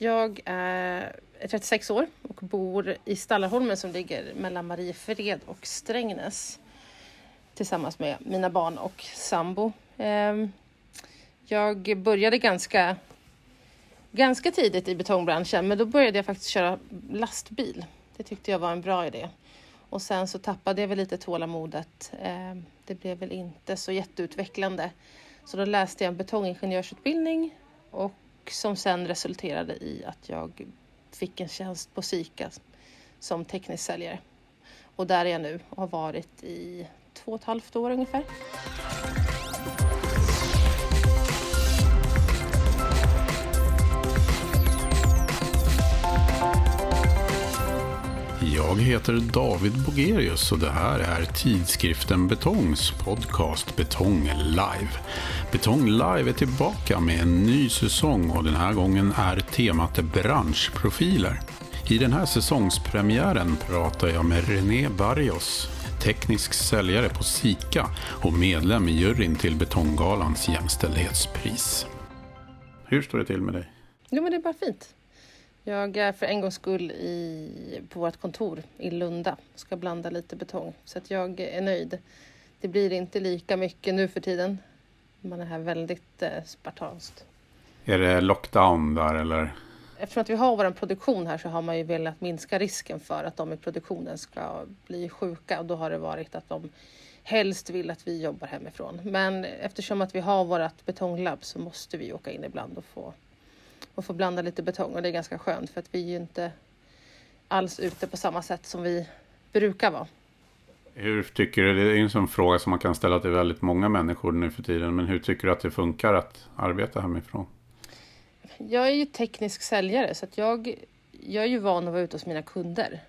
Jag är 36 år och bor i Stallarholmen som ligger mellan Mariefred och Strängnäs tillsammans med mina barn och sambo. Ehm, jag började ganska, ganska tidigt i betongbranschen men då började jag faktiskt köra lastbil. Det tyckte jag var en bra idé. Och sen så tappade jag väl lite tålamodet. Ehm, det blev väl inte så jätteutvecklande. Så då läste jag en betongingenjörsutbildning och som sen resulterade i att jag fick en tjänst på Sika som teknisk säljare. Och där är jag nu och har varit i två och ett halvt år ungefär. Jag heter David Bogerius och det här är tidskriften Betongs podcast Betong Live. Betong Live är tillbaka med en ny säsong och den här gången är temat branschprofiler. I den här säsongspremiären pratar jag med René Barrios, teknisk säljare på Sika och medlem i juryn till Betonggalans jämställdhetspris. Hur står det till med dig? Jo men det är bara fint. Jag är för en gångs skull i, på vårt kontor i Lunda. Ska blanda lite betong. Så att jag är nöjd. Det blir inte lika mycket nu för tiden. Man är här väldigt eh, spartanskt. Är det lockdown där eller? Eftersom att vi har vår produktion här så har man ju velat minska risken för att de i produktionen ska bli sjuka och då har det varit att de helst vill att vi jobbar hemifrån. Men eftersom att vi har vårt betonglab så måste vi åka in ibland och få och få blanda lite betong och det är ganska skönt för att vi är ju inte alls ute på samma sätt som vi brukar vara. Hur tycker du, det är en sån fråga som man kan ställa till väldigt många människor nu för tiden, men hur tycker du att det funkar att arbeta hemifrån? Jag är ju teknisk säljare så att jag, jag är ju van att vara ute hos mina kunder.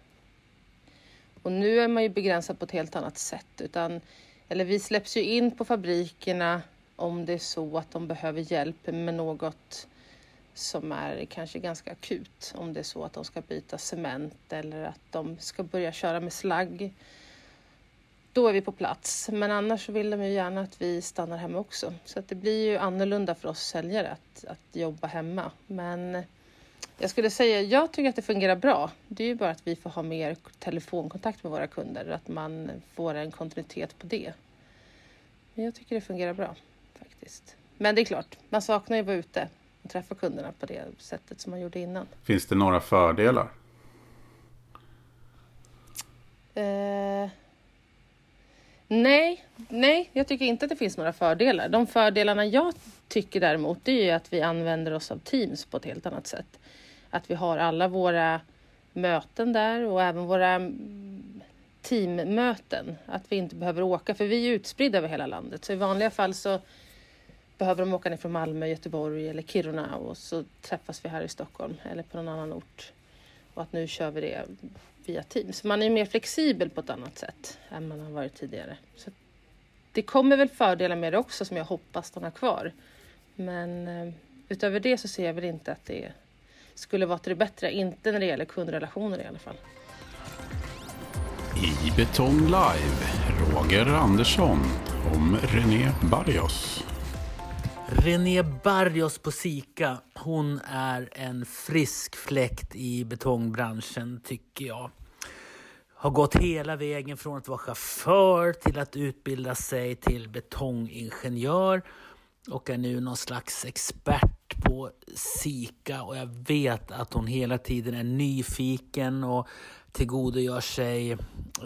Och nu är man ju begränsad på ett helt annat sätt, utan eller vi släpps ju in på fabrikerna om det är så att de behöver hjälp med något som är kanske ganska akut. Om det är så att de ska byta cement eller att de ska börja köra med slagg. Då är vi på plats. Men annars vill de ju gärna att vi stannar hemma också. Så att det blir ju annorlunda för oss säljare att, att jobba hemma. Men jag skulle säga, jag tycker att det fungerar bra. Det är ju bara att vi får ha mer telefonkontakt med våra kunder. Att man får en kontinuitet på det. Men jag tycker det fungerar bra faktiskt. Men det är klart, man saknar ju att vara ute träffa kunderna på det sättet som man gjorde innan. Finns det några fördelar? Eh, nej, nej, jag tycker inte att det finns några fördelar. De fördelarna jag tycker däremot är ju att vi använder oss av Teams på ett helt annat sätt. Att vi har alla våra möten där och även våra teammöten. Att vi inte behöver åka, för vi är utspridda över hela landet. Så i vanliga fall så behöver de åka ner från Malmö, Göteborg eller Kiruna och så träffas vi här i Stockholm eller på någon annan ort. Och att nu kör vi det via Teams. Man är mer flexibel på ett annat sätt än man har varit tidigare. Så det kommer väl fördelar med det också som jag hoppas stannar kvar. Men eh, utöver det så ser jag väl inte att det skulle vara till det bättre. Inte när det gäller kundrelationer i alla fall. I Betong Live, Roger Andersson om René Barrios. René Barrios på Sika, hon är en frisk fläkt i betongbranschen tycker jag. Har gått hela vägen från att vara chaufför till att utbilda sig till betongingenjör och är nu någon slags expert på Sika och jag vet att hon hela tiden är nyfiken och tillgodogör sig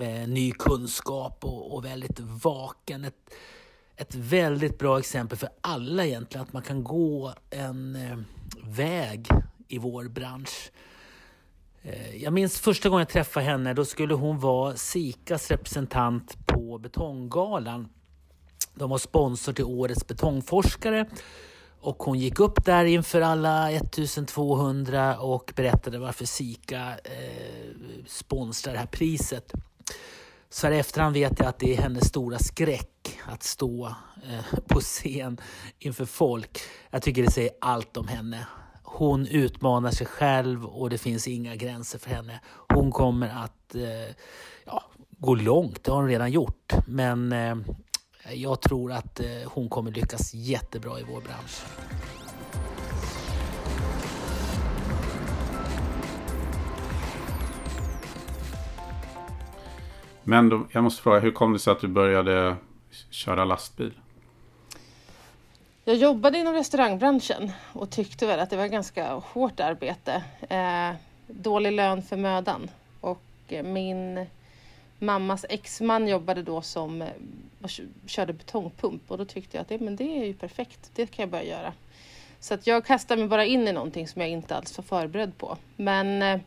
eh, ny kunskap och, och väldigt vaken. Ett, ett väldigt bra exempel för alla egentligen, att man kan gå en eh, väg i vår bransch. Eh, jag minns första gången jag träffade henne, då skulle hon vara Sikas representant på Betonggalan. De var sponsor till Årets betongforskare och hon gick upp där inför alla 1200 och berättade varför Sika eh, sponsrar det här priset. Så här i efterhand vet jag att det är hennes stora skräck att stå eh, på scen inför folk. Jag tycker det säger allt om henne. Hon utmanar sig själv och det finns inga gränser för henne. Hon kommer att eh, ja, gå långt, det har hon redan gjort. Men eh, jag tror att eh, hon kommer lyckas jättebra i vår bransch. Men då, jag måste fråga, hur kom det sig att du började köra lastbil? Jag jobbade inom restaurangbranschen och tyckte väl att det var ganska hårt arbete. Eh, dålig lön för mödan. Och eh, min mammas exman jobbade då som eh, och körde betongpump och då tyckte jag att det, men det är ju perfekt, det kan jag börja göra. Så att jag kastade mig bara in i någonting som jag inte alls var förberedd på. Men eh,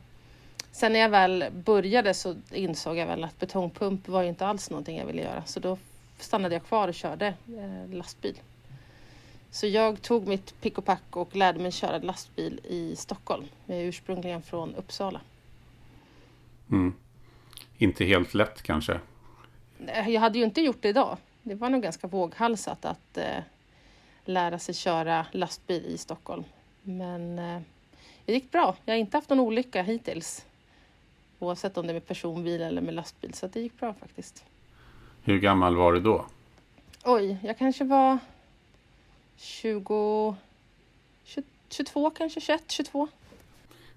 sen när jag väl började så insåg jag väl att betongpump var inte alls någonting jag ville göra. Så då stannade jag kvar och körde eh, lastbil. Så jag tog mitt pick och pack och lärde mig köra lastbil i Stockholm. Jag är ursprungligen från Uppsala. Mm. Inte helt lätt kanske? Jag hade ju inte gjort det idag. Det var nog ganska våghalsat att eh, lära sig köra lastbil i Stockholm. Men eh, det gick bra. Jag har inte haft någon olycka hittills. Oavsett om det är med personbil eller med lastbil. Så det gick bra faktiskt. Hur gammal var du då? Oj, jag kanske var 20... 22 kanske, 21, 22.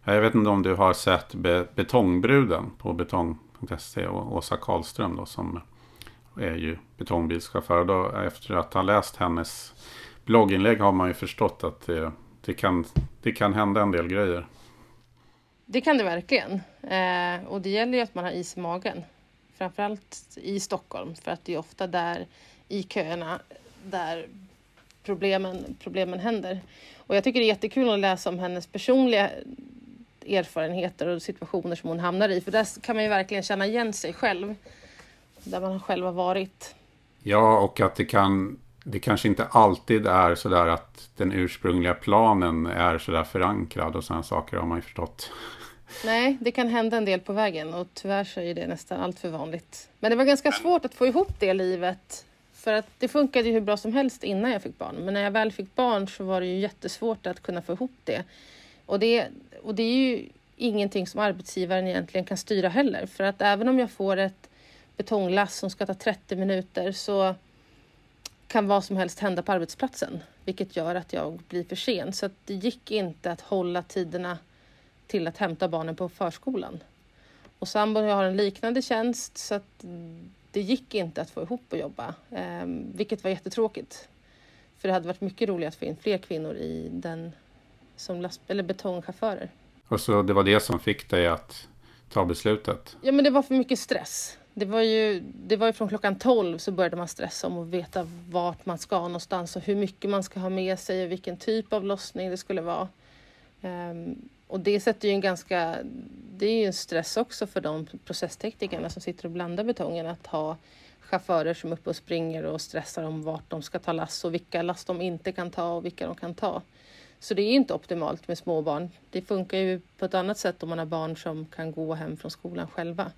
Jag vet inte om du har sett be Betongbruden på betong.se och Åsa Karlström då som är ju betongbilschaufför. Då, efter att ha läst hennes blogginlägg har man ju förstått att det, det, kan, det kan hända en del grejer. Det kan det verkligen. Eh, och det gäller ju att man har is i magen. Framförallt i Stockholm för att det är ofta där i köerna där problemen, problemen händer. Och jag tycker det är jättekul att läsa om hennes personliga erfarenheter och situationer som hon hamnar i. För där kan man ju verkligen känna igen sig själv. Där man själv har varit. Ja, och att det kan det kanske inte alltid är sådär att den ursprungliga planen är sådär förankrad och sådana saker har man ju förstått. Nej, det kan hända en del på vägen och tyvärr så är det nästan allt för vanligt. Men det var ganska svårt att få ihop det livet för att det funkade ju hur bra som helst innan jag fick barn. Men när jag väl fick barn så var det ju jättesvårt att kunna få ihop det. Och det, och det är ju ingenting som arbetsgivaren egentligen kan styra heller. För att även om jag får ett betonglass som ska ta 30 minuter så kan vad som helst hända på arbetsplatsen. Vilket gör att jag blir för sen. Så det gick inte att hålla tiderna till att hämta barnen på förskolan. Och sambon har en liknande tjänst så att det gick inte att få ihop och jobba, eh, vilket var jättetråkigt. För det hade varit mycket roligare att få in fler kvinnor i den som last, eller betongchaufförer. Och så det var det som fick dig att ta beslutet? Ja, men det var för mycket stress. Det var ju, det var ju från klockan 12 så började man stressa om att veta vart man ska någonstans och hur mycket man ska ha med sig och vilken typ av lossning det skulle vara. Um, och det sätter ju en ganska, det är ju en stress också för de processteknikerna som sitter och blandar betongen att ha chaufförer som är uppe och springer och stressar om vart de ska ta last och vilka last de inte kan ta och vilka de kan ta. Så det är inte optimalt med småbarn. Det funkar ju på ett annat sätt om man har barn som kan gå hem från skolan själva.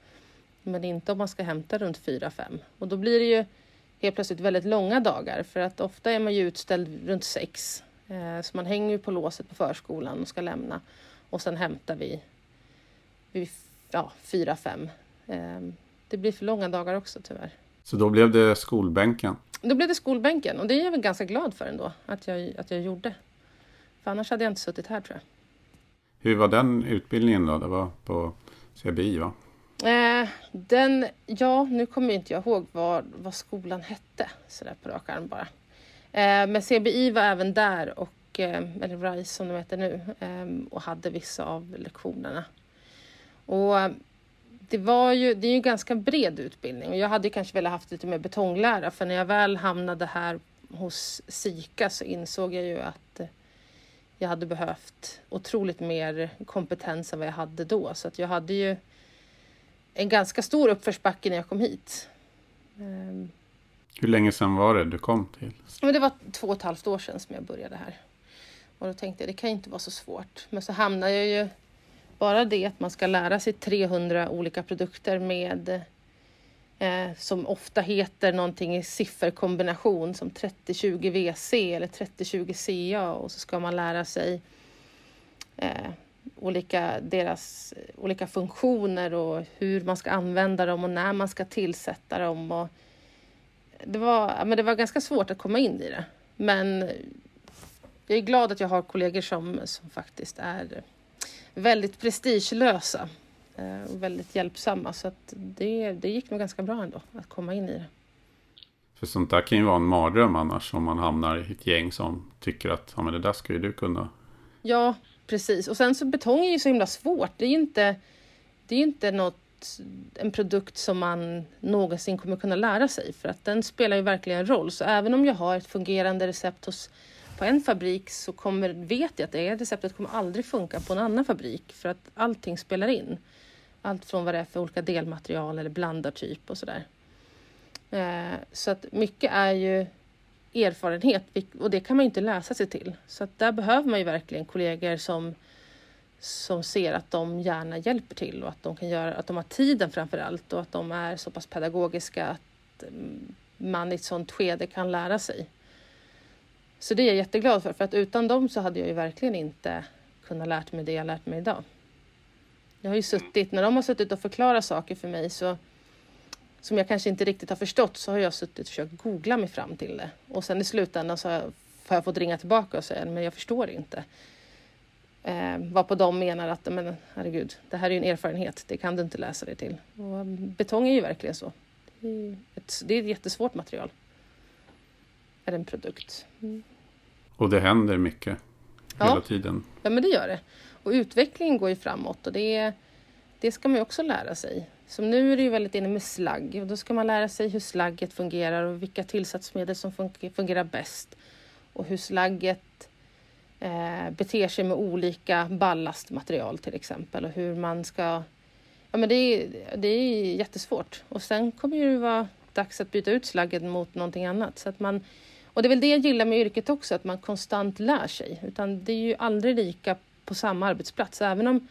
Men inte om man ska hämta runt 4-5. Och då blir det ju helt plötsligt väldigt långa dagar för att ofta är man ju utställd runt 6. Eh, så man hänger ju på låset på förskolan och ska lämna och sen hämtar vi vid ja, 4-5. Eh, det blir för långa dagar också tyvärr. Så då blev det skolbänken? Då blev det skolbänken och det är jag väl ganska glad för ändå att jag, att jag gjorde. För annars hade jag inte suttit här tror jag. Hur var den utbildningen då? Det var på CBI va? Eh, den, ja, nu kommer inte jag ihåg vad, vad skolan hette sådär på rak arm bara. Eh, men CBI var även där, och, eh, eller RISE som de heter nu, eh, och hade vissa av lektionerna. Och det, var ju, det är ju en ganska bred utbildning och jag hade kanske velat haft lite mer betonglära för när jag väl hamnade här hos SIKA så insåg jag ju att jag hade behövt otroligt mer kompetens än vad jag hade då. Så att jag hade ju en ganska stor uppförsbacke när jag kom hit. Ehm. Hur länge sedan var det du kom till? Men det var två och ett halvt år sedan som jag började här. Och då tänkte jag det kan ju inte vara så svårt. Men så hamnar jag ju bara det att man ska lära sig 300 olika produkter med eh, som ofta heter någonting i sifferkombination som 3020 VC eller 3020 CA och så ska man lära sig eh, olika, deras olika funktioner och hur man ska använda dem och när man ska tillsätta dem. Och det, var, men det var ganska svårt att komma in i det. Men jag är glad att jag har kollegor som, som faktiskt är väldigt prestigelösa. eh, och väldigt hjälpsamma så att det, det gick nog ganska bra ändå att komma in i det. För sånt där kan ju vara en mardröm annars om man hamnar i ett gäng som tycker att ja, men det där ska ju du kunna. Ja, precis. Och sen så betong är ju så himla svårt. Det är ju inte, det är inte något, en produkt som man någonsin kommer kunna lära sig för att den spelar ju verkligen roll. Så även om jag har ett fungerande recept hos, på en fabrik så kommer, vet jag att det receptet kommer aldrig funka på en annan fabrik för att allting spelar in. Allt från vad det är för olika delmaterial eller blandartyp och sådär. Eh, så att mycket är ju erfarenhet och det kan man ju inte läsa sig till. Så att där behöver man ju verkligen kollegor som, som ser att de gärna hjälper till och att de kan göra, att de har tiden framför allt och att de är så pass pedagogiska att mm, man i ett sådant skede kan lära sig. Så det är jag jätteglad för, för att utan dem så hade jag ju verkligen inte kunnat lärt mig det jag lärt mig idag. Jag har ju suttit, när de har suttit och förklarat saker för mig så som jag kanske inte riktigt har förstått så har jag suttit och försökt googla mig fram till det. Och sen i slutändan så har jag, har jag fått ringa tillbaka och säga men jag förstår inte. Eh, varpå de menar att men herregud, det här är ju en erfarenhet, det kan du inte läsa dig till. Och betong är ju verkligen så. Det är ett, det är ett jättesvårt material. Är en produkt. Mm. Och det händer mycket ja. hela tiden. Ja, men det gör det. Och utvecklingen går ju framåt och det, det ska man ju också lära sig. Som nu är det ju väldigt inne med slagg och då ska man lära sig hur slagget fungerar och vilka tillsatsmedel som fungerar bäst och hur slagget eh, beter sig med olika ballastmaterial till exempel och hur man ska... Ja, men det, är, det är jättesvårt och sen kommer det vara dags att byta ut slagget mot någonting annat. Så att man, och det är väl det jag gillar med yrket också, att man konstant lär sig. Utan det är ju aldrig lika på samma arbetsplats. Även om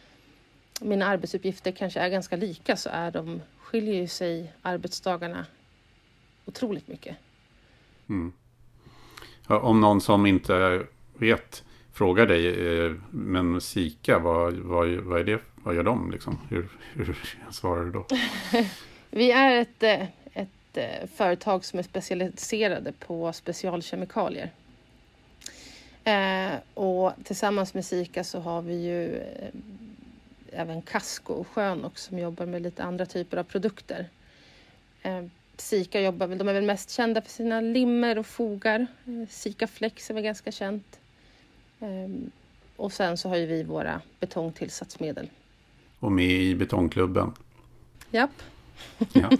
mina arbetsuppgifter kanske är ganska lika så är de, skiljer sig arbetsdagarna otroligt mycket. Mm. Om någon som inte vet frågar dig, eh, men Sika, vad, vad, vad, är det, vad gör de? Liksom? Hur, hur svarar du då? Vi är ett, ett eh, företag som är specialiserade på specialkemikalier. Eh, och tillsammans med Sika så har vi ju även Casco och Schönox som jobbar med lite andra typer av produkter. Eh, Sika jobbar väl, de är väl mest kända för sina limmer och fogar. Eh, Sika Flex är väl ganska känt. Eh, och sen så har ju vi våra betongtillsatsmedel. Och med i betongklubben. Japp. Ja.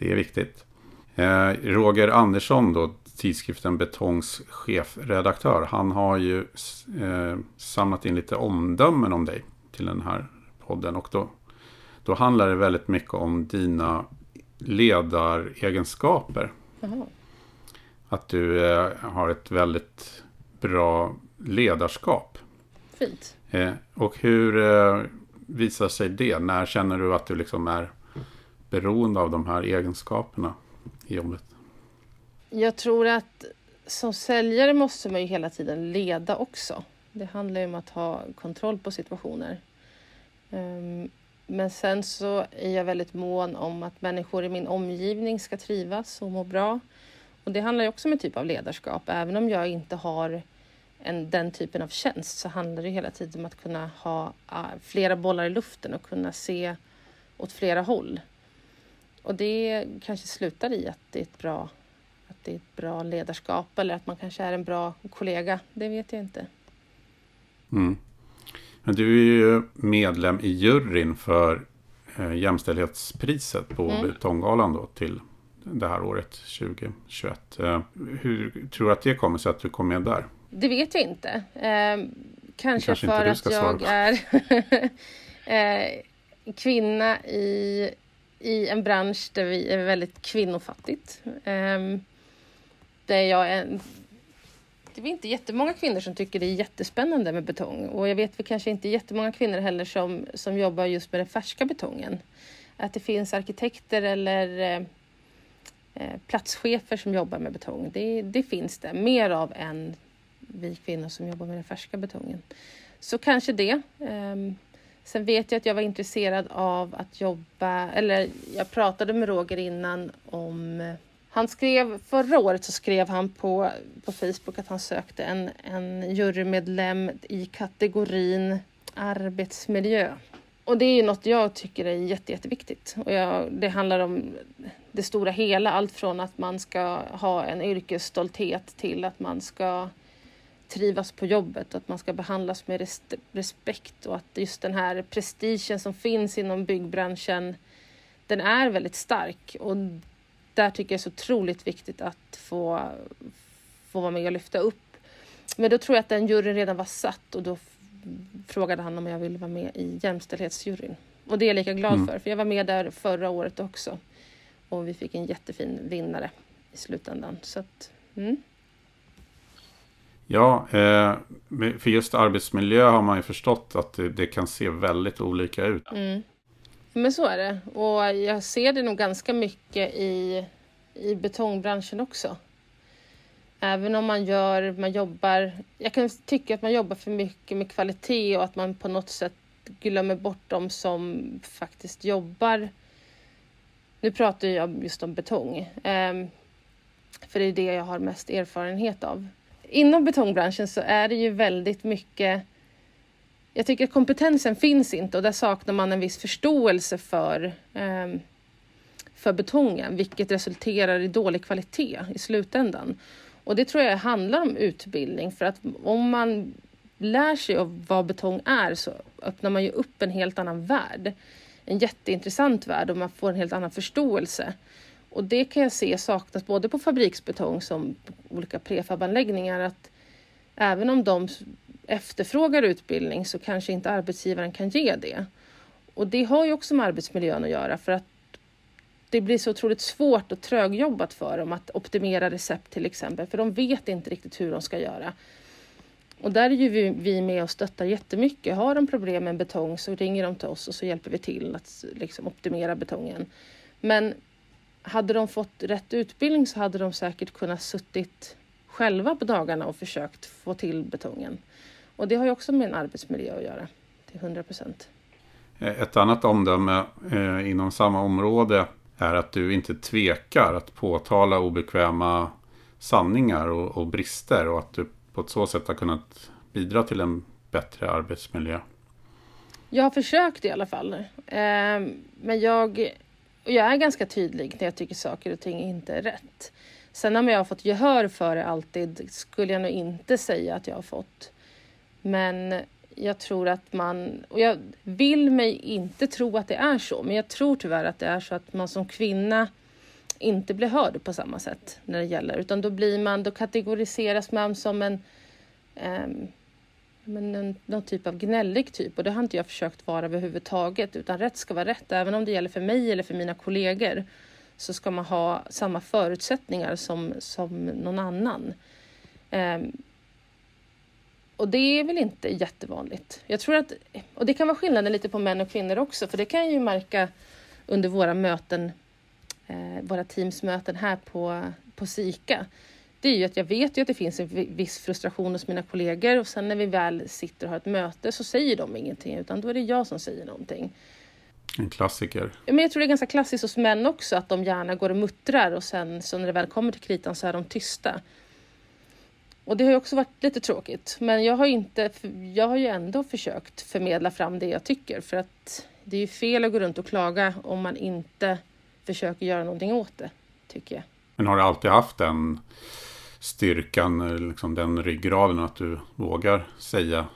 Det är viktigt. Eh, Roger Andersson då, tidskriften Betongs chefredaktör. Han har ju eh, samlat in lite omdömen om dig till den här podden. Och då, då handlar det väldigt mycket om dina ledaregenskaper. Aha. Att du eh, har ett väldigt bra ledarskap. Fint. Och hur visar sig det? När känner du att du liksom är beroende av de här egenskaperna i jobbet? Jag tror att som säljare måste man ju hela tiden leda också. Det handlar ju om att ha kontroll på situationer. Ehm, men sen så är jag väldigt mån om att människor i min omgivning ska trivas och må bra. Och det handlar ju också om en typ av ledarskap. Även om jag inte har en, den typen av tjänst så handlar det hela tiden om att kunna ha uh, flera bollar i luften och kunna se åt flera håll. Och det kanske slutar i att det är ett bra att det är ett bra ledarskap eller att man kanske är en bra kollega. Det vet jag inte. Mm. Men du är ju medlem i juryn för eh, jämställdhetspriset på mm. Betonggalan då till det här året 2021. Eh, hur tror du att det kommer sig att du kom med där? Det vet jag inte. Eh, kanske, kanske för att jag är eh, kvinna i, i en bransch där vi är väldigt kvinnofattigt. Um, där jag är... Det är inte jättemånga kvinnor som tycker det är jättespännande med betong och jag vet väl kanske inte jättemånga kvinnor heller som, som jobbar just med den färska betongen. Att det finns arkitekter eller eh, eh, Eh, platschefer som jobbar med betong, det, det finns det. Mer av än vi kvinnor som jobbar med den färska betongen. Så kanske det. Ehm, sen vet jag att jag var intresserad av att jobba, eller jag pratade med Roger innan om eh, han skrev, förra året så skrev han på, på Facebook att han sökte en, en jurymedlem i kategorin Arbetsmiljö. Och det är ju något jag tycker är jätte, jätteviktigt. Och jag, det handlar om det stora hela, allt från att man ska ha en yrkesstolthet till att man ska trivas på jobbet, och att man ska behandlas med respekt och att just den här prestigen som finns inom byggbranschen, den är väldigt stark och där tycker jag det är så otroligt viktigt att få, få vara med och lyfta upp. Men då tror jag att den juryn redan var satt och då frågade han om jag ville vara med i jämställdhetsjuryn. Och det är jag lika glad mm. för, för jag var med där förra året också. Och vi fick en jättefin vinnare i slutändan. Så att, mm. Ja, eh, för just arbetsmiljö har man ju förstått att det, kan se väldigt olika ut. Mm. Men så är det. Och jag ser det nog ganska mycket i, i betongbranschen också. Även om man gör, man jobbar, jag kan tycka att man jobbar för mycket med kvalitet och att man på något sätt glömmer bort de som faktiskt jobbar. Nu pratar jag just om betong, ehm, för det är det jag har mest erfarenhet av. Inom betongbranschen så är det ju väldigt mycket jag tycker att kompetensen finns inte och där saknar man en viss förståelse för, ehm, för betongen, vilket resulterar i dålig kvalitet i slutändan. Och det tror jag handlar om utbildning för att om man lär sig av vad betong är så öppnar man ju upp en helt annan värld. En jätteintressant värld och man får en helt annan förståelse. Och det kan jag se saknas både på fabriksbetong som olika prefabanläggningar att även om de efterfrågar utbildning så kanske inte arbetsgivaren kan ge det. Och det har ju också med arbetsmiljön att göra för att det blir så otroligt svårt och trögjobbat för dem att optimera recept till exempel, för de vet inte riktigt hur de ska göra. Och där är ju vi, vi med och stöttar jättemycket. Har de problem med betong så ringer de till oss och så hjälper vi till att liksom, optimera betongen. Men hade de fått rätt utbildning så hade de säkert kunnat suttit själva på dagarna och försökt få till betongen. Och det har ju också med en arbetsmiljö att göra till 100 procent. Eh, ett annat omdöme eh, inom samma område är att du inte tvekar att påtala obekväma sanningar och, och brister och att du på ett så sätt har kunnat bidra till en bättre arbetsmiljö. Jag har försökt i alla fall. Eh, men jag, jag är ganska tydlig när jag tycker saker och ting inte är rätt. Sen om jag har fått gehör för det alltid skulle jag nog inte säga att jag har fått. Men jag tror att man, och jag vill mig inte tro att det är så, men jag tror tyvärr att det är så att man som kvinna inte blir hörd på samma sätt när det gäller, utan då blir man, då kategoriseras man som en, ehm, um, men en, någon typ av gnällig typ och det har inte jag försökt vara överhuvudtaget utan rätt ska vara rätt. Även om det gäller för mig eller för mina kollegor så ska man ha samma förutsättningar som, som någon annan. Um, och det är väl inte jättevanligt. Jag tror att, och det kan vara skillnaden lite på män och kvinnor också, för det kan jag ju märka under våra möten, eh, våra teamsmöten här på, på SIKA. Det är ju att jag vet ju att det finns en viss frustration hos mina kollegor och sen när vi väl sitter och har ett möte så säger de ingenting, utan då är det jag som säger någonting. En klassiker. Men jag tror det är ganska klassiskt hos män också, att de gärna går och muttrar och sen så när det väl kommer till kritan så är de tysta. Och det har ju också varit lite tråkigt. Men jag har, inte, jag har ju ändå försökt förmedla fram det jag tycker. För att det är ju fel att gå runt och klaga om man inte försöker göra någonting åt det, tycker jag. Men har du alltid haft den styrkan, liksom den ryggraden att du vågar säga,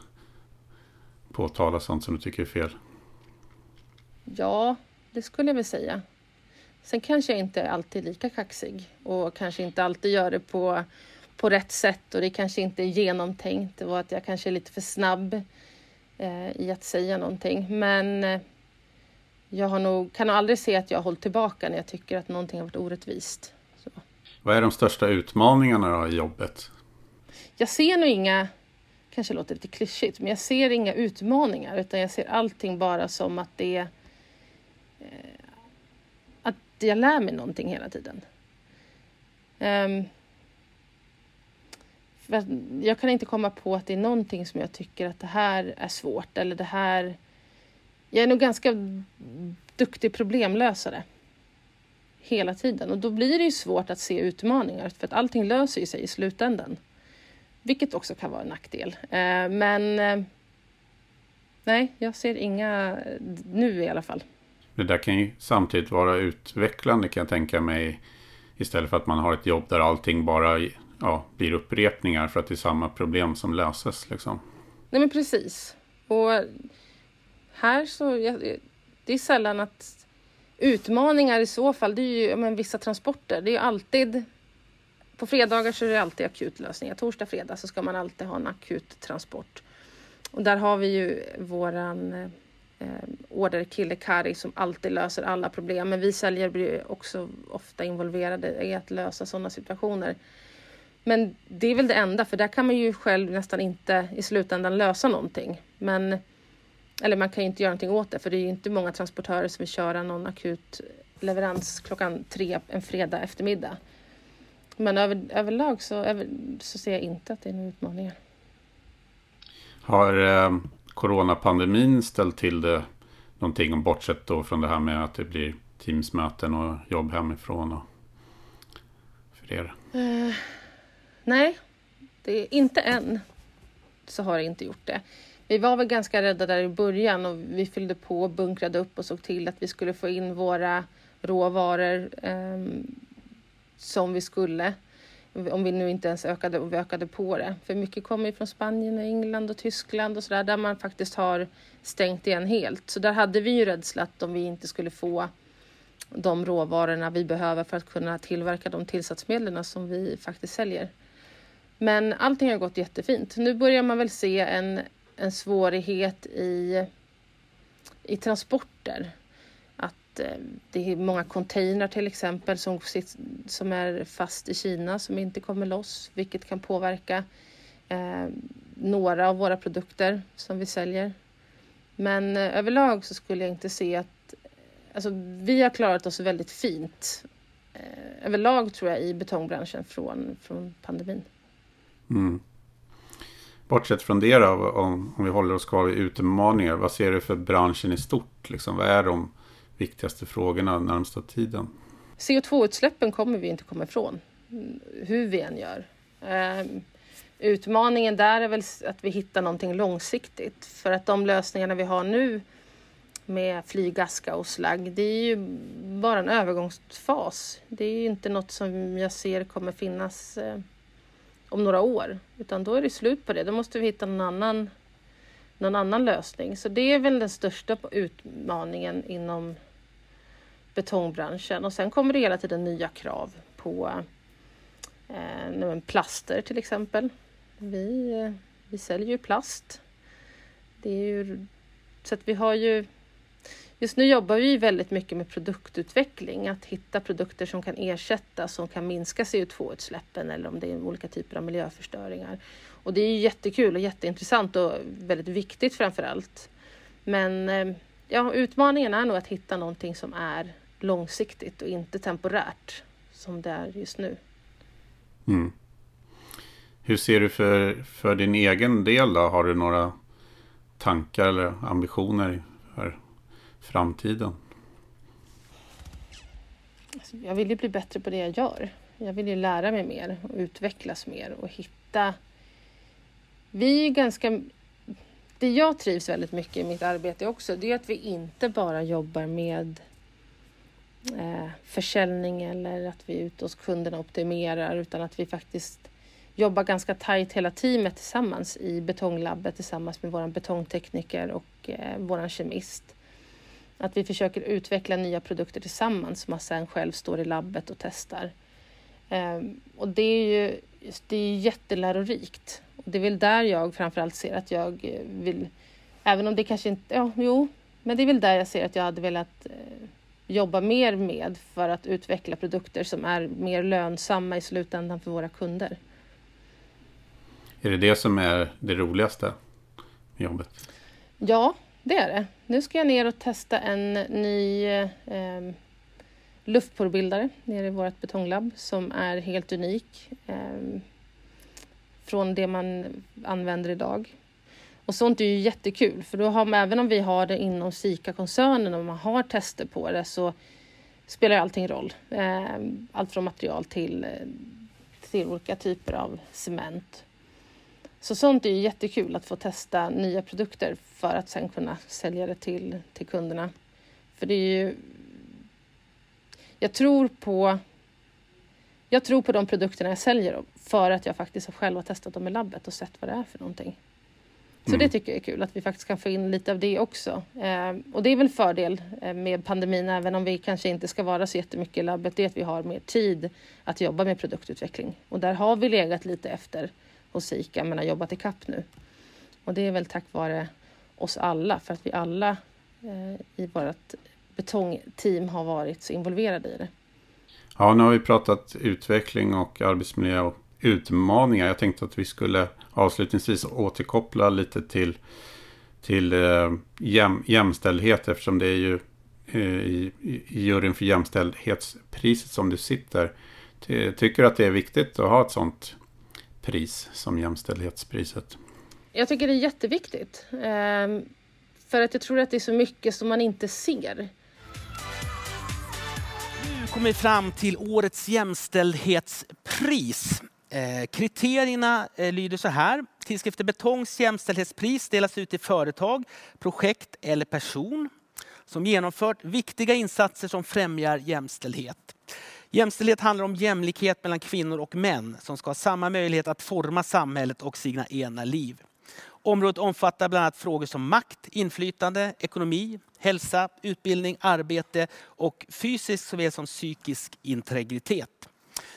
påtala sånt som du tycker är fel? Ja, det skulle jag väl säga. Sen kanske jag inte är alltid lika kaxig och kanske inte alltid gör det på på rätt sätt och det kanske inte är genomtänkt och att jag kanske är lite för snabb eh, i att säga någonting. Men eh, jag har nog, kan nog aldrig se att jag har hållit tillbaka när jag tycker att någonting har varit orättvist. Så. Vad är de största utmaningarna då i jobbet? Jag ser nog inga, kanske låter lite klyschigt, men jag ser inga utmaningar utan jag ser allting bara som att det eh, att jag lär mig någonting hela tiden. Um, jag kan inte komma på att det är någonting som jag tycker att det här är svårt eller det här... Jag är nog ganska duktig problemlösare hela tiden och då blir det ju svårt att se utmaningar för att allting löser sig i slutändan. Vilket också kan vara en nackdel. Eh, men eh, nej, jag ser inga nu i alla fall. Det där kan ju samtidigt vara utvecklande kan jag tänka mig. Istället för att man har ett jobb där allting bara ja, blir upprepningar för att det är samma problem som löses. Liksom. Nej men precis. Och här så, det är sällan att utmaningar i så fall, det är ju men, vissa transporter. Det är ju alltid, på fredagar så är det alltid akutlösningar. Torsdag, fredag så ska man alltid ha en akut transport. Och där har vi ju våran eh, orderkille Kari som alltid löser alla problem. Men vi säljare blir också ofta involverade i att lösa sådana situationer. Men det är väl det enda, för där kan man ju själv nästan inte i slutändan lösa någonting. Men, eller man kan ju inte göra någonting åt det, för det är ju inte många transportörer som vill köra någon akut leverans klockan tre en fredag eftermiddag. Men över, överlag så, över, så ser jag inte att det är några utmaningar. Har eh, coronapandemin ställt till det någonting, bortsett då från det här med att det blir Teamsmöten och jobb hemifrån och för er? Uh, nej, det är inte än. Så har det inte gjort det. Vi var väl ganska rädda där i början och vi fyllde på, bunkrade upp och såg till att vi skulle få in våra råvaror eh, som vi skulle. Om vi nu inte ens ökade och vi ökade på det. För mycket kommer ju från Spanien, och England och Tyskland och sådär där man faktiskt har stängt igen helt. Så där hade vi ju rädsla att om vi inte skulle få de råvarorna vi behöver för att kunna tillverka de tillsatsmedlen som vi faktiskt säljer. Men allting har gått jättefint. Nu börjar man väl se en, en svårighet i, i transporter. Eh, det är många containrar till exempel som, som är fast i Kina som inte kommer loss, vilket kan påverka eh, några av våra produkter som vi säljer. Men eh, överlag så skulle jag inte se att... Alltså, vi har klarat oss väldigt fint eh, överlag tror jag i betongbranschen från, från pandemin. Mm. Bortsett från det då, om, om vi håller oss kvar vid utmaningar, vad ser du för branschen i stort? Liksom, vad är de viktigaste frågorna närmsta tiden? CO2-utsläppen kommer vi inte komma ifrån, mm, hur vi än gör. Um, utmaningen där är väl att vi hittar någonting långsiktigt. För att de lösningarna vi har nu med flygaska och slagg, det är ju bara en övergångsfas. Det är ju inte något som jag ser kommer finnas eh, om några år, utan då är det slut på det. Då måste vi hitta någon annan, någon annan lösning. Så det är väl den största utmaningen inom betongbranschen och sen kommer det hela tiden nya krav på eh, plaster till exempel. Vi, eh, vi säljer ju plast. Det är ju, så att vi har ju Just nu jobbar vi väldigt mycket med produktutveckling, att hitta produkter som kan ersätta, som kan minska CO2-utsläppen eller om det är olika typer av miljöförstöringar. Och det är jättekul och jätteintressant och väldigt viktigt framför allt. Men eh, ja, utmaningen är nog att hitta någonting som är långsiktigt och inte temporärt som det är just nu. Mm. Hur ser du för, för din egen del då? Har du några tankar eller ambitioner för framtiden? Alltså, jag vill ju bli bättre på det jag gör. Jag vill ju lära mig mer och utvecklas mer och hitta... Vi är ganska... Det jag trivs väldigt mycket i mitt arbete också, det är att vi inte bara jobbar med eh, försäljning eller att vi är ute hos kunderna och optimerar utan att vi faktiskt jobbar ganska tajt hela teamet tillsammans i betonglabbet tillsammans med vår betongtekniker och eh, vår kemist. Att vi försöker utveckla nya produkter tillsammans som man sen själv står i labbet och testar. Eh, och det är ju det är jättelärorikt. Och det är väl där jag framförallt ser att jag vill, även om det kanske inte, ja, jo, men det är väl där jag ser att jag hade velat eh, jobba mer med för att utveckla produkter som är mer lönsamma i slutändan för våra kunder. Är det det som är det roligaste med jobbet? Ja, det är det. Nu ska jag ner och testa en ny eh, luftporrbildare nere i vårt betonglabb som är helt unik eh, från det man använder idag. Och sånt är ju jättekul för då har man, även om vi har det inom Sika-koncernen och man har tester på det så spelar allting roll. Eh, allt från material till, eh, till olika typer av cement. Så sånt är ju jättekul att få testa nya produkter för att sen kunna sälja det till, till kunderna. För det är ju... Jag tror på... Jag tror på de produkterna jag säljer för att jag faktiskt själv har testat dem i labbet och sett vad det är för någonting. Så mm. det tycker jag är kul att vi faktiskt kan få in lite av det också. Eh, och det är väl fördel eh, med pandemin, även om vi kanske inte ska vara så jättemycket i labbet, det är att vi har mer tid att jobba med produktutveckling. Och där har vi legat lite efter hos Sika, men har jobbat i kapp nu. Och det är väl tack vare oss alla, för att vi alla eh, i vårt betongteam har varit så involverade i det. Ja, nu har vi pratat utveckling och arbetsmiljö och utmaningar. Jag tänkte att vi skulle avslutningsvis återkoppla lite till, till eh, jäm, jämställdhet eftersom det är ju eh, i, i juryn för jämställdhetspriset som du sitter. Tycker du att det är viktigt att ha ett sånt pris som jämställdhetspriset? Jag tycker det är jätteviktigt. Eh, för att jag tror att det är så mycket som man inte ser. Nu kommer vi fram till årets jämställdhetspris. Eh, kriterierna eh, lyder så här. Tidskriften Betongs jämställdhetspris delas ut till företag, projekt eller person som genomfört viktiga insatser som främjar jämställdhet. Jämställdhet handlar om jämlikhet mellan kvinnor och män som ska ha samma möjlighet att forma samhället och sina egna liv. Området omfattar bland annat frågor som makt, inflytande, ekonomi, hälsa, utbildning, arbete och fysisk såväl som psykisk integritet.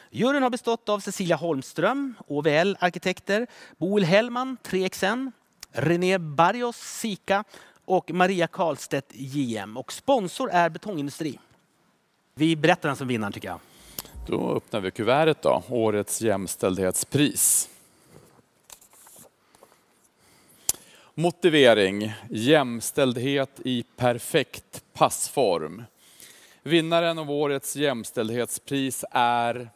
Juryn har bestått av Cecilia Holmström, OVL Arkitekter, Boel Hellman, 3XN, René Barrios, Sika och Maria Karlstedt, JM. Och sponsor är Betongindustri. Vi berättar den som vinnaren tycker jag. Då öppnar vi kuvertet då, årets jämställdhetspris. Motivering, jämställdhet i perfekt passform. Vinnaren av årets jämställdhetspris är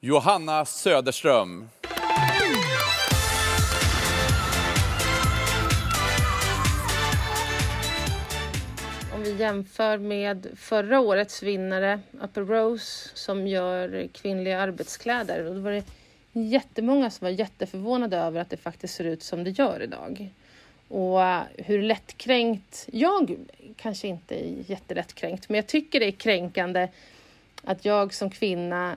Johanna Söderström. Om vi jämför med förra årets vinnare Upper Rose som gör kvinnliga arbetskläder. Då var det jättemånga som var jätteförvånade över att det faktiskt ser ut som det gör idag. Och eh, hur lättkränkt, jag kanske inte är jättelättkränkt, men jag tycker det är kränkande att jag som kvinna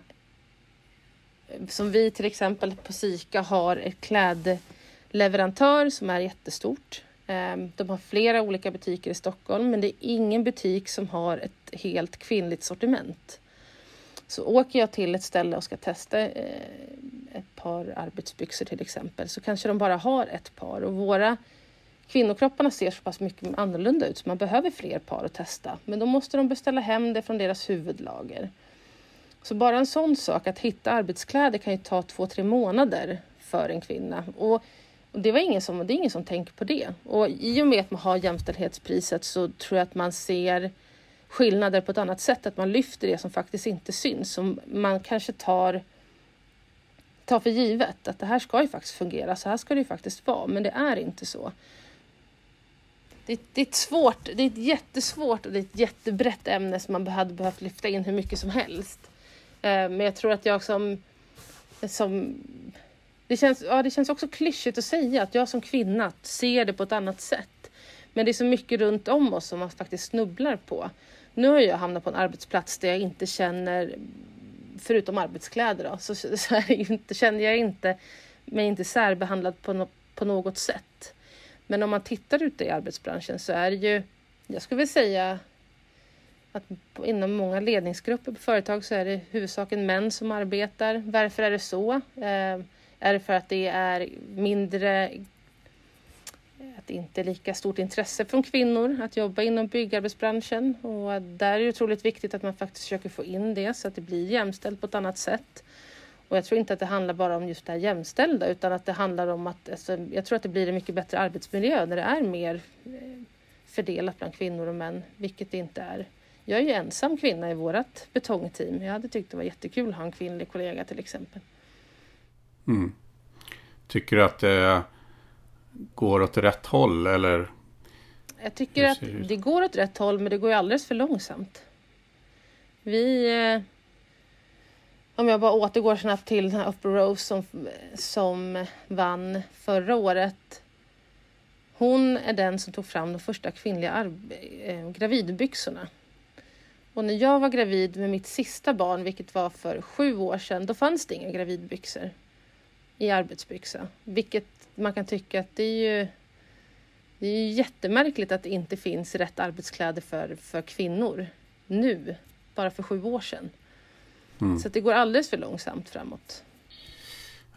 som vi till exempel på Sika har ett klädleverantör som är jättestort. Ehm, de har flera olika butiker i Stockholm men det är ingen butik som har ett helt kvinnligt sortiment. Så åker jag till ett ställe och ska testa eh, ett par arbetsbyxor till exempel så kanske de bara har ett par och våra kvinnokropparna ser så pass mycket annorlunda ut så man behöver fler par att testa. Men då måste de beställa hem det från deras huvudlager. Så bara en sån sak, att hitta arbetskläder kan ju ta två, tre månader för en kvinna. Och, och det, var ingen som, det är ingen som tänker på det. Och i och med att man har jämställdhetspriset så tror jag att man ser skillnader på ett annat sätt, att man lyfter det som faktiskt inte syns. Som man kanske tar, tar för givet, att det här ska ju faktiskt fungera, så här ska det ju faktiskt vara, men det är inte så. Det, det, är ett svårt, det är ett jättesvårt och det är ett jättebrett ämne som man hade behövt lyfta in hur mycket som helst. Eh, men jag tror att jag som... som det, känns, ja, det känns också klyschigt att säga att jag som kvinna ser det på ett annat sätt. Men det är så mycket runt om oss som man faktiskt snubblar på. Nu har jag hamnat på en arbetsplats där jag inte känner, förutom arbetskläder då, så, så inte, känner jag inte mig inte särbehandlad på, no, på något sätt. Men om man tittar ute i arbetsbranschen så är det ju, jag skulle vilja säga att inom många ledningsgrupper på företag så är det huvudsakligen män som arbetar. Varför är det så? Eh, är det för att det är mindre att det inte är lika stort intresse från kvinnor att jobba inom byggarbetsbranschen och där är det otroligt viktigt att man faktiskt försöker få in det så att det blir jämställt på ett annat sätt. Och jag tror inte att det handlar bara om just det här jämställda utan att det handlar om att alltså, jag tror att det blir en mycket bättre arbetsmiljö när det är mer eh, fördelat bland kvinnor och män, vilket det inte är jag är ju ensam kvinna i vårt betongteam. Jag hade tyckt det var jättekul att ha en kvinnlig kollega till exempel. Mm. Tycker du att det går åt rätt håll eller? Jag tycker att det går åt rätt håll men det går ju alldeles för långsamt. Vi... Eh, om jag bara återgår snabbt till den här Upper Rose som, som vann förra året. Hon är den som tog fram de första kvinnliga äh, gravidbyxorna. Och när jag var gravid med mitt sista barn, vilket var för sju år sedan, då fanns det inga gravidbyxor i arbetsbyxa. Vilket man kan tycka att det är ju det är ju jättemärkligt att det inte finns rätt arbetskläder för, för kvinnor nu, bara för sju år sedan. Mm. Så det går alldeles för långsamt framåt.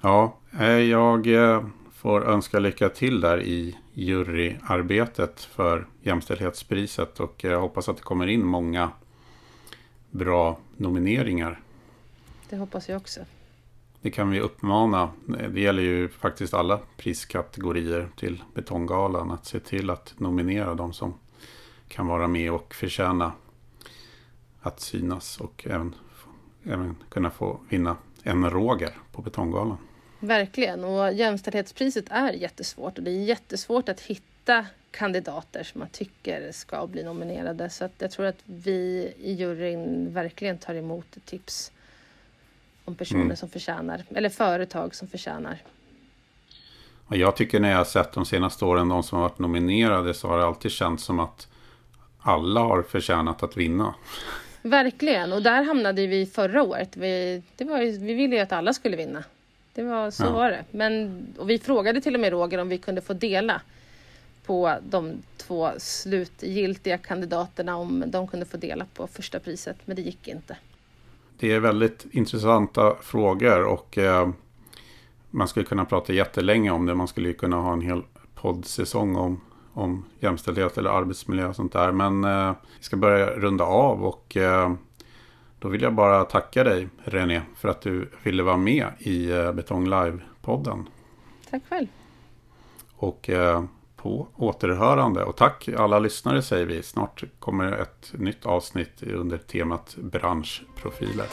Ja, eh, jag eh, får önska lycka till där i juryarbetet för jämställdhetspriset och jag hoppas att det kommer in många bra nomineringar. Det hoppas jag också. Det kan vi uppmana. Det gäller ju faktiskt alla priskategorier till Betonggalan. Att se till att nominera de som kan vara med och förtjäna att synas och även, även kunna få vinna en Roger på Betonggalan. Verkligen, och jämställdhetspriset är jättesvårt och det är jättesvårt att hitta kandidater som man tycker ska bli nominerade. Så att jag tror att vi i juryn verkligen tar emot tips om personer mm. som förtjänar, eller företag som förtjänar. Och jag tycker när jag har sett de senaste åren, de som har varit nominerade, så har det alltid känts som att alla har förtjänat att vinna. Verkligen, och där hamnade vi förra året. Vi, det var, vi ville ju att alla skulle vinna. Det var, så ja. var det. Men, och vi frågade till och med Roger om vi kunde få dela på de två slutgiltiga kandidaterna om de kunde få dela på första priset, men det gick inte. Det är väldigt intressanta frågor och eh, man skulle kunna prata jättelänge om det. Man skulle kunna ha en hel poddsäsong om, om jämställdhet eller arbetsmiljö och sånt där. Men eh, vi ska börja runda av och eh, då vill jag bara tacka dig René för att du ville vara med i Betong Live-podden. Tack själv. Och på återhörande. Och tack alla lyssnare säger vi. Snart kommer ett nytt avsnitt under temat branschprofiler.